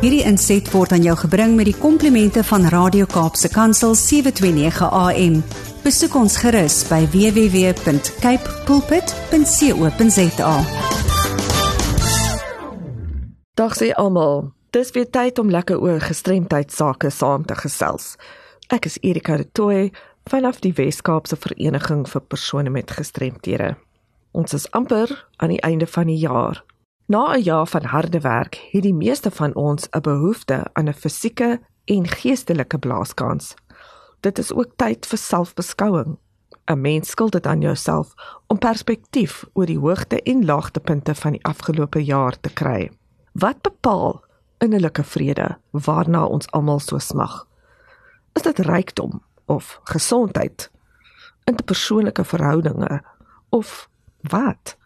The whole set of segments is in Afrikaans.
Hierdie inset word aan jou gebring met die komplimente van Radio Kaapse Kansel 729 AM. Besoek ons gerus by www.cape pulpit.co.za. Dag sê almal, dis weer tyd om lekker oor gestremdheid sake saam te gesels. Ek is Erika de Tooy vanaf die Wes-Kaapse Vereniging vir persone met gestremthede. Ons is amper aan die einde van die jaar. Na 'n jaar van harde werk het die meeste van ons 'n behoefte aan 'n fisieke en geestelike blaaskans. Dit is ook tyd vir selfbeskouing. 'n Mens skuld dit aan jouself om perspektief oor die hoogte en laagtepunte van die afgelope jaar te kry. Wat bepaal innerlike vrede waarna ons almal so smag? Is dit rykdom of gesondheid? Interpersoonlike verhoudinge of wat?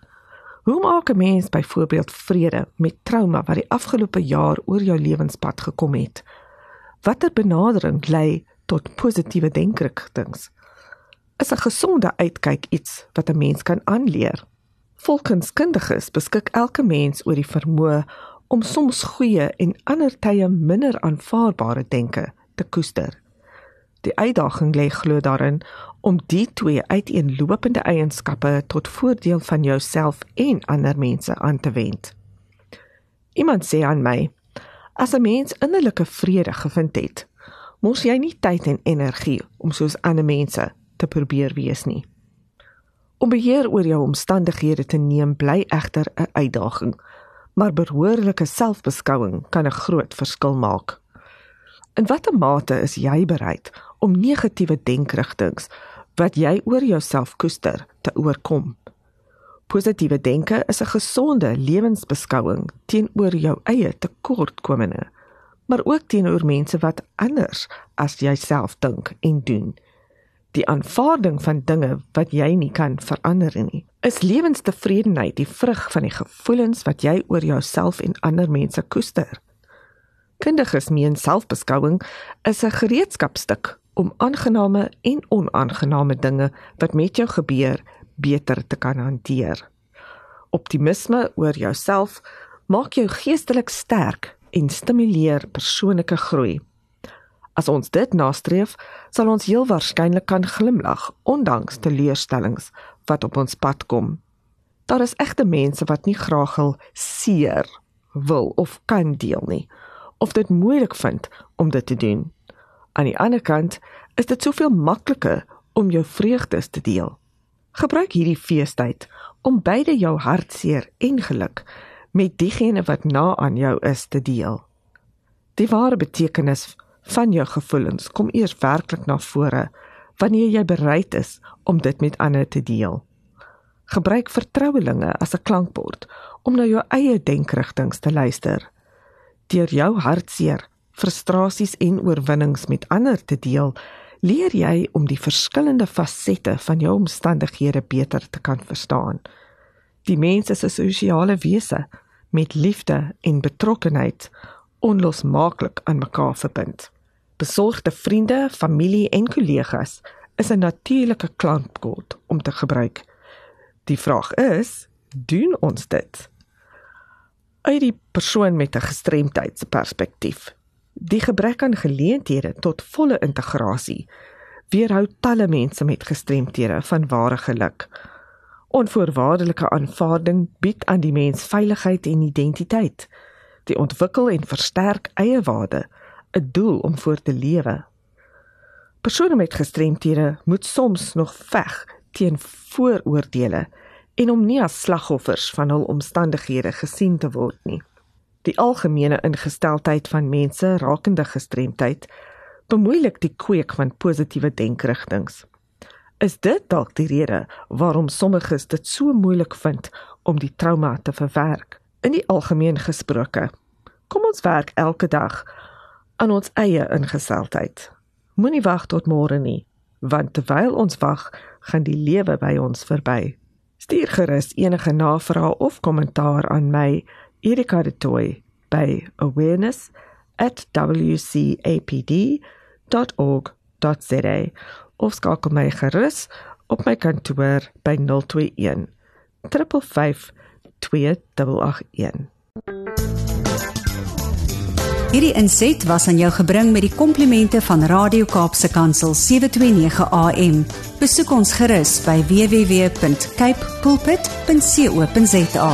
Hoe maak 'n mens byvoorbeeld vrede met trauma wat die afgelope jaar oor jou lewenspad gekom het? Watter benadering lei tot positiewe denkrigtings? Is 'n gesonde uitkyk iets wat 'n mens kan aanleer? Volgens kundiges beskik elke mens oor die vermoë om soms goeie en ander tye minder aanvaarbare denke te koester. Die uitdaging lê glo daarin om die twee uiteenlopende eienskappe tot voordeel van jouself en ander mense aan te wend. Iemand sê aan my: As 'n mens innerlike vrede gevind het, mos jy nie tyd en energie om soos ander mense te probeer wees nie. Om beheer oor jou omstandighede te neem bly egter 'n uitdaging, maar behoorlike selfbeskouing kan 'n groot verskil maak. In watter mate is jy bereid om negatiewe denkrigtings wat jy oor jouself koester te oorkom. Positiewe denke is 'n gesonde lewensbeskouing teenoor jou eie tekortkominge, maar ook teenoor mense wat anders as jouself dink en doen. Die aanvaarding van dinge wat jy nie kan verander nie, is lewenstevredenheid die vrug van die gevoelens wat jy oor jouself en ander mense koester. Kundiges meen selfbeskouing is 'n gereedskapstuk om aangename en onaangename dinge wat met jou gebeur beter te kan hanteer. Optimisme oor jouself maak jou geestelik sterk en stimuleer persoonlike groei. As ons dit nastreef, sal ons heel waarskynlik kan glimlag ondanks teleurstellings wat op ons pad kom. Daar is egte mense wat nie graag wil seer wil of kan deel nie of dit moeilik vind om dit te doen. Aan die ander kant is dit soveel makliker om jou vreugdes te deel. Gebruik hierdie feestyd om beide jou hartseer en geluk met diegene wat na aan jou is te deel. Die ware betekenis van jou gevoelens kom eers werklik na vore wanneer jy bereid is om dit met ander te deel. Gebruik vertrouelinge as 'n klankbord om na jou eie denkrigtinge te luister. Deur jou hartseer frustrasies en oorwinnings met ander te deel, leer jy om die verskillende fasette van jou omstandighede beter te kan verstaan. Die mens is 'n sosiale wese met liefde en betrokkenheid onlosmaaklik aan mekaar verbind. Besorgde vriende, familie en kollegas is 'n natuurlike klankbord om te gebruik. Die vraag is, doen ons dit? Uit die persoon met 'n gestremdheidsperspektief Die gebrek aan geleenthede tot volle integrasie weerhou talle mense met gestremthede van ware geluk. Onvoorwaardelike aanvaarding bied aan die mens veiligheid en identiteit. Die ontwikkel en versterk eie waarde, 'n doel om voor te lewe. Persone met gestremthede moet soms nog veg teen vooroordeele en om nie as slagoffers van hul omstandighede gesien te word nie die algemene ingesteldheid van mense rakende gestremdheid bemoeilik die kweek van positiewe denkrigtings. Is dit dalk die rede waarom sommiges dit so moeilik vind om die trauma te verwerk? In die algemeen gesproke, kom ons werk elke dag aan ons eie ingesteldheid. Moenie wag tot môre nie, want terwyl ons wag, gaan die lewe by ons verby. Stuur gerus enige navrae of kommentaar aan my Erika de Toy by awareness@wcapd.org.za of skakel my gerus op my kantoor by 021 355 2881 Hierdie inset was aan jou gebring met die komplimente van Radio Kaapse Kansel 729 AM. Besoek ons gerus by www.cape pulpit.co.za.